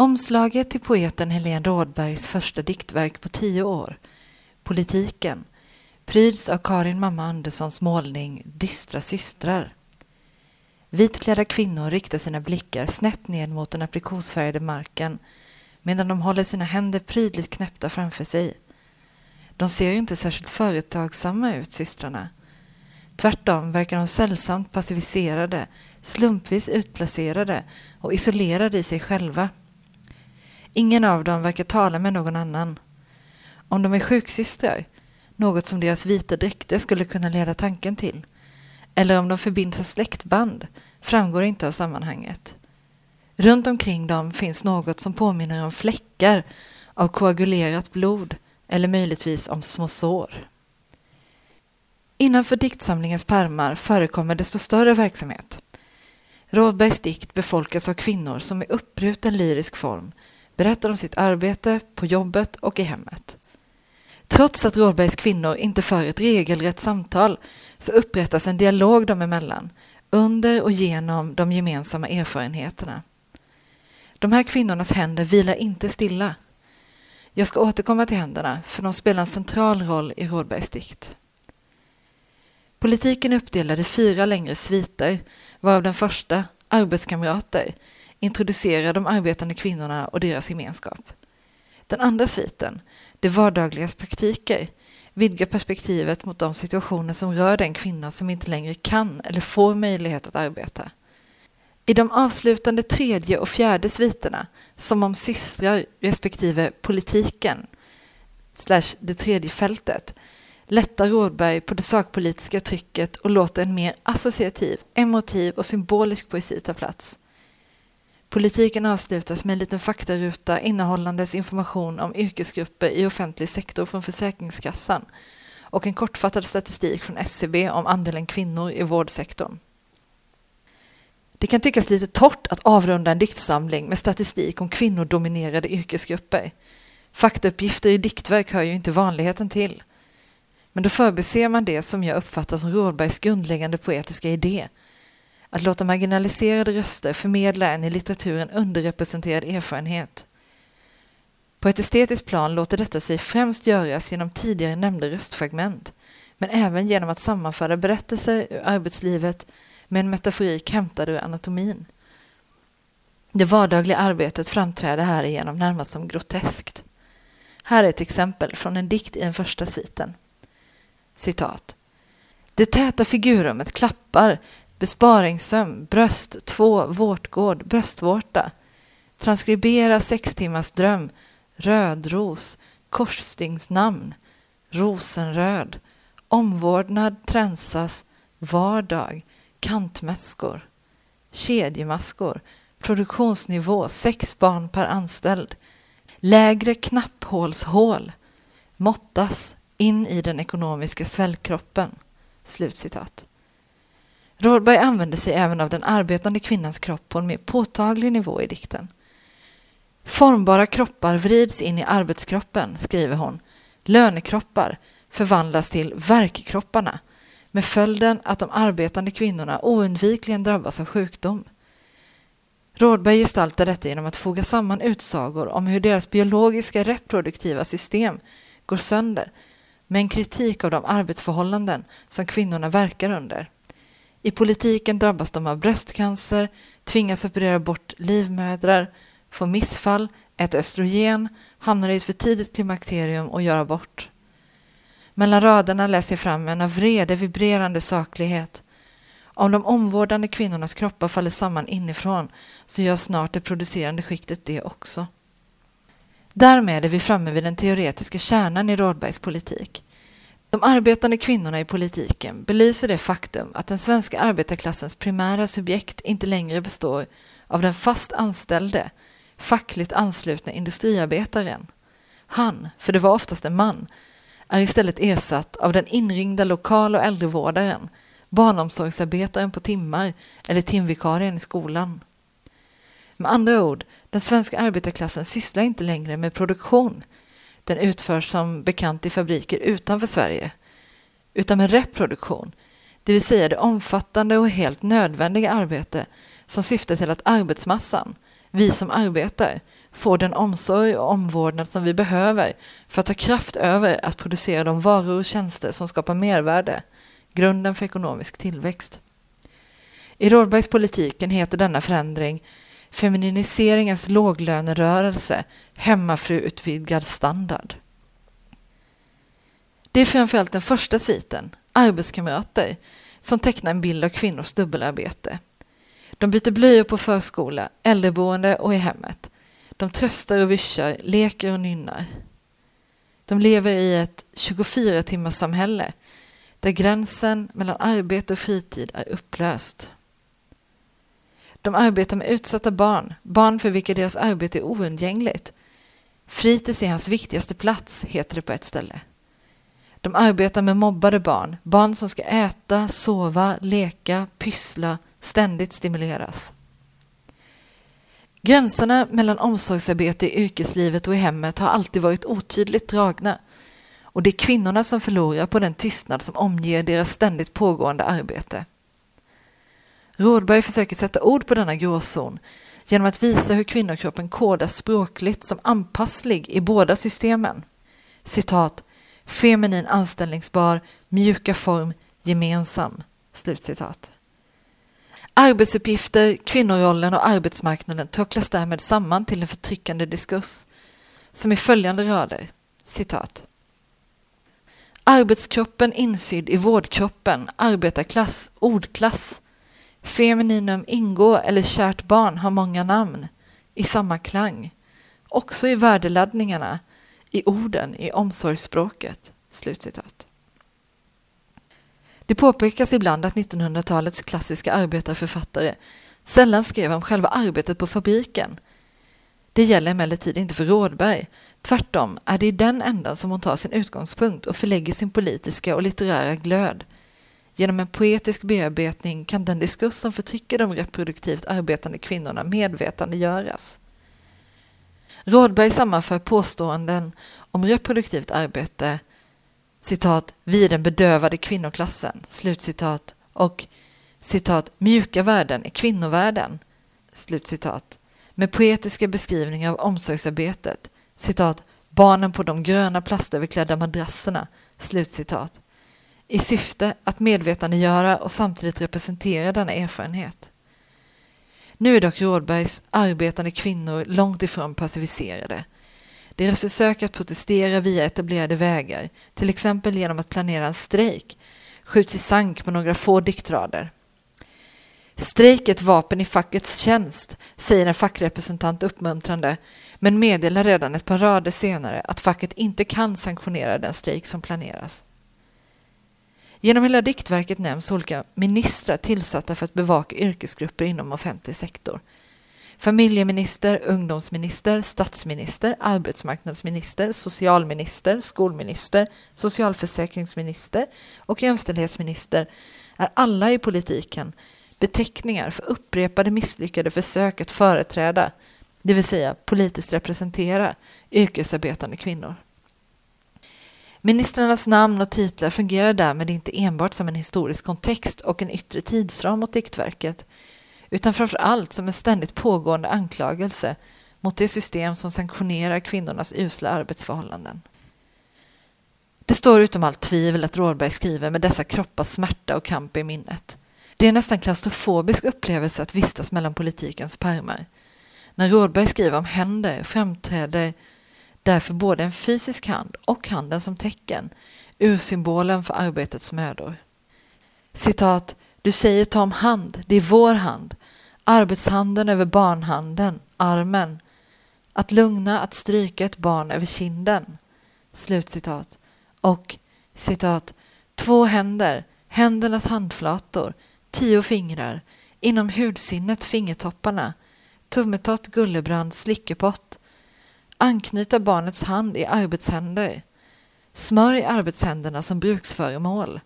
Omslaget till poeten Helene Rådbergs första diktverk på tio år, Politiken, pryds av Karin Mamma Anderssons målning Dystra systrar. Vitklädda kvinnor riktar sina blickar snett ned mot den aprikosfärgade marken medan de håller sina händer prydligt knäppta framför sig. De ser inte särskilt företagsamma ut, systrarna. Tvärtom verkar de sällsamt passiviserade, slumpvis utplacerade och isolerade i sig själva. Ingen av dem verkar tala med någon annan. Om de är sjuksystrar, något som deras vita dräkter skulle kunna leda tanken till, eller om de förbinds av släktband, framgår inte av sammanhanget. Runt omkring dem finns något som påminner om fläckar av koagulerat blod eller möjligtvis om små sår. Innanför diktsamlingens pärmar förekommer desto större verksamhet. Rådbergs dikt befolkas av kvinnor som i uppbruten lyrisk form berättar om sitt arbete på jobbet och i hemmet. Trots att Rådbergs kvinnor inte för ett regelrätt samtal så upprättas en dialog dem emellan under och genom de gemensamma erfarenheterna. De här kvinnornas händer vilar inte stilla. Jag ska återkomma till händerna, för de spelar en central roll i Rådbergs dikt. Politiken är uppdelad i fyra längre sviter, varav den första, Arbetskamrater, introducerar de arbetande kvinnorna och deras gemenskap. Den andra sviten, Det vardagligas praktiker, vidgar perspektivet mot de situationer som rör den kvinna som inte längre kan eller får möjlighet att arbeta. I de avslutande tredje och fjärde sviterna, som om systrar respektive politiken, slash det tredje fältet, lättar Rådberg på det sakpolitiska trycket och låter en mer associativ, emotiv och symbolisk poesi ta plats. Politiken avslutas med en liten faktaruta innehållandes information om yrkesgrupper i offentlig sektor från Försäkringskassan och en kortfattad statistik från SCB om andelen kvinnor i vårdsektorn. Det kan tyckas lite torrt att avrunda en diktsamling med statistik om kvinnodominerade yrkesgrupper. Faktauppgifter i diktverk hör ju inte vanligheten till. Men då förbiser man det som jag uppfattar som Rådbergs grundläggande poetiska idé. Att låta marginaliserade röster förmedla en i litteraturen underrepresenterad erfarenhet. På ett estetiskt plan låter detta sig främst göras genom tidigare nämnda röstfragment, men även genom att sammanföra berättelser ur arbetslivet med en metaforik hämtad ur anatomin. Det vardagliga arbetet framträder härigenom närmast som groteskt. Här är ett exempel från en dikt i den första sviten. Citat. Det täta figurrummet klappar, besparingssömn, bröst, två, vårtgård, bröstvårta. Transkribera sex timmars dröm, rödros, korsstygnsnamn, rosenröd, omvårdnad tränsas, vardag, kantmäskor, kedjemaskor, produktionsnivå sex barn per anställd, lägre knapphålshål, måttas in i den ekonomiska svällkroppen. Slutcitat. Rådberg använder sig även av den arbetande kvinnans kropp på en mer påtaglig nivå i dikten. Formbara kroppar vrids in i arbetskroppen, skriver hon. Lönekroppar förvandlas till verkkropparna med följden att de arbetande kvinnorna oundvikligen drabbas av sjukdom. Rådberg gestaltar detta genom att foga samman utsagor om hur deras biologiska reproduktiva system går sönder med en kritik av de arbetsförhållanden som kvinnorna verkar under. I politiken drabbas de av bröstcancer, tvingas operera bort livmödrar, får missfall, äter östrogen, hamnar i ett för tidigt klimakterium och gör abort. Mellan raderna läser jag fram en av vrede vibrerande saklighet. Om de omvårdande kvinnornas kroppar faller samman inifrån så gör snart det producerande skiktet det också. Därmed är vi framme vid den teoretiska kärnan i Rådbergs politik. De arbetande kvinnorna i politiken belyser det faktum att den svenska arbetarklassens primära subjekt inte längre består av den fast anställde, fackligt anslutna industriarbetaren. Han, för det var oftast en man, är istället ersatt av den inringda lokal och äldrevårdaren, barnomsorgsarbetaren på timmar eller timvikarien i skolan. Med andra ord, den svenska arbetarklassen sysslar inte längre med produktion. Den utförs som bekant i fabriker utanför Sverige. Utan med reproduktion, det vill säga det omfattande och helt nödvändiga arbete som syftar till att arbetsmassan, vi som arbetar, får den omsorg och omvårdnad som vi behöver för att ha kraft över att producera de varor och tjänster som skapar mervärde, grunden för ekonomisk tillväxt. I Rådbergs politiken heter denna förändring femininiseringens låglönerörelse, hemmafruutvidgad standard. Det är framförallt den första sviten, arbetskamrater, som tecknar en bild av kvinnors dubbelarbete. De byter blöjor på förskola, äldreboende och i hemmet. De tröstar och vyschar, leker och nynnar. De lever i ett 24 timmars samhälle där gränsen mellan arbete och fritid är upplöst. De arbetar med utsatta barn, barn för vilka deras arbete är oundgängligt. Fritids är hans viktigaste plats, heter det på ett ställe. De arbetar med mobbade barn, barn som ska äta, sova, leka, pyssla, ständigt stimuleras. Gränserna mellan omsorgsarbete i yrkeslivet och i hemmet har alltid varit otydligt dragna och det är kvinnorna som förlorar på den tystnad som omger deras ständigt pågående arbete. Rådberg försöker sätta ord på denna gråzon genom att visa hur kvinnokroppen kodas språkligt som anpasslig i båda systemen. Citat, feminin anställningsbar, mjuka form, gemensam. Slutcitat. Arbetsuppgifter, kvinnorollen och arbetsmarknaden tråcklas därmed samman till en förtryckande diskurs som i följande rader, citat. Arbetskroppen insydd i vårdkroppen, arbetarklass, ordklass, femininum ingå eller kärt barn har många namn, i samma klang, också i värdeladdningarna, i orden, i omsorgsspråket. Slutcitat. Det påpekas ibland att 1900-talets klassiska arbetarförfattare sällan skrev om själva arbetet på fabriken. Det gäller emellertid inte för Rådberg. Tvärtom är det i den ändan som hon tar sin utgångspunkt och förlägger sin politiska och litterära glöd. Genom en poetisk bearbetning kan den diskurs som förtrycker de reproduktivt arbetande kvinnorna medvetandegöras. Rådberg sammanför påståenden om reproduktivt arbete citat, vi den bedövade kvinnoklassen, slutcitat, och citat, mjuka värden är kvinnovärden, slutcitat, med poetiska beskrivningar av omsorgsarbetet, citat, barnen på de gröna plastöverklädda madrasserna, slutcitat, i syfte att medvetandegöra och samtidigt representera denna erfarenhet. Nu är dock Rådbergs arbetande kvinnor långt ifrån passiviserade. Deras försök att protestera via etablerade vägar, till exempel genom att planera en strejk, skjuts i sank på några få diktrader. Strejk är ett vapen i fackets tjänst, säger en fackrepresentant uppmuntrande, men meddelar redan ett par rader senare att facket inte kan sanktionera den strejk som planeras. Genom hela diktverket nämns olika ministrar tillsatta för att bevaka yrkesgrupper inom offentlig sektor. Familjeminister, ungdomsminister, statsminister, arbetsmarknadsminister, socialminister, skolminister, socialförsäkringsminister och jämställdhetsminister är alla i politiken beteckningar för upprepade misslyckade försök att företräda, det vill säga politiskt representera, yrkesarbetande kvinnor. Ministrarnas namn och titlar fungerar därmed inte enbart som en historisk kontext och en yttre tidsram mot diktverket, utan framför allt som en ständigt pågående anklagelse mot det system som sanktionerar kvinnornas usla arbetsförhållanden. Det står utom allt tvivel att Rådberg skriver med dessa kroppars smärta och kamp i minnet. Det är en nästan klaustrofobisk upplevelse att vistas mellan politikens pärmar. När Rådberg skriver om händer framträder därför både en fysisk hand och handen som tecken, ursymbolen för arbetets mödor. Citat, du säger ta om hand, det är vår hand, arbetshanden över barnhanden, armen, att lugna, att stryka ett barn över kinden. Slutcitat. Och citat, två händer, händernas handflator, tio fingrar, inom hudsinnet fingertopparna, tummetott, gullebrand, slickepott, anknyta barnets hand i arbetshänder, smörj arbetshänderna som bruksföremål,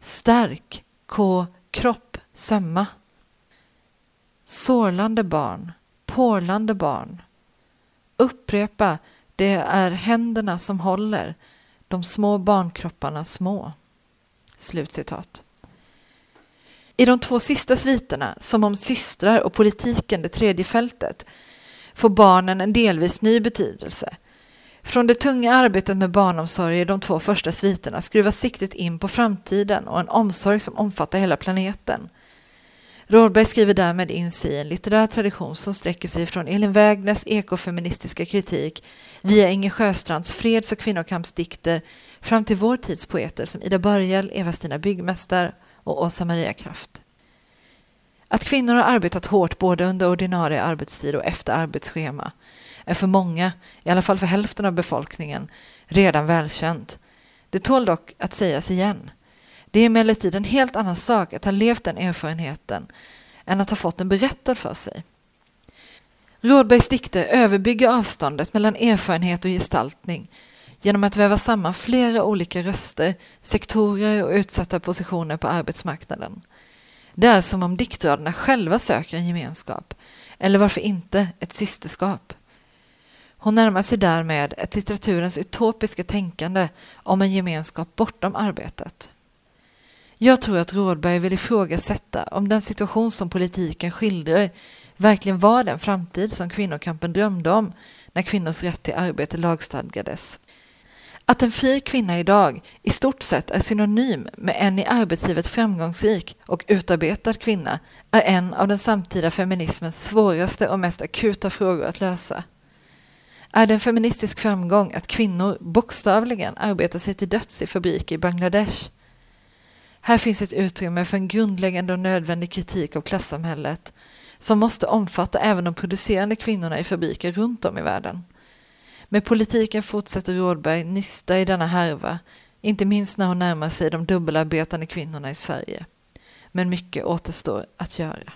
stärk, K. Kropp, sömma. Sårlande barn, porlande barn. Upprepa, det är händerna som håller, de små barnkropparna små. Slutcitat. I de två sista sviterna, som om systrar och politiken, det tredje fältet, får barnen en delvis ny betydelse. Från det tunga arbetet med barnomsorg i de två första sviterna skruvas siktet in på framtiden och en omsorg som omfattar hela planeten. Rådberg skriver därmed in sig i en litterär tradition som sträcker sig från Elin Wägners ekofeministiska kritik via Inger Sjöstrands freds och kvinnokampsdikter fram till vår tids poeter som Ida Börjel, Eva-Stina Byggmästar och Åsa Maria Kraft. Att kvinnor har arbetat hårt både under ordinarie arbetstid och efter arbetsschema är för många, i alla fall för hälften av befolkningen, redan välkänt. Det tål dock att sägas igen. Det är emellertid en helt annan sak att ha levt den erfarenheten än att ha fått den berättad för sig. Rådbergs dikter överbygger avståndet mellan erfarenhet och gestaltning genom att väva samman flera olika röster, sektorer och utsatta positioner på arbetsmarknaden. Det är som om diktraderna själva söker en gemenskap, eller varför inte ett systerskap. Hon närmar sig därmed ett litteraturens utopiska tänkande om en gemenskap bortom arbetet. Jag tror att Rådberg vill ifrågasätta om den situation som politiken skildrar verkligen var den framtid som kvinnokampen drömde om när kvinnors rätt till arbete lagstadgades. Att en fri kvinna idag i stort sett är synonym med en i arbetslivet framgångsrik och utarbetad kvinna är en av den samtida feminismens svåraste och mest akuta frågor att lösa. Är det en feministisk framgång att kvinnor bokstavligen arbetar sig till döds i fabriker i Bangladesh? Här finns ett utrymme för en grundläggande och nödvändig kritik av klassamhället som måste omfatta även de producerande kvinnorna i fabriker runt om i världen. Med politiken fortsätter Rådberg nysta i denna härva, inte minst när hon närmar sig de dubbelarbetande kvinnorna i Sverige. Men mycket återstår att göra.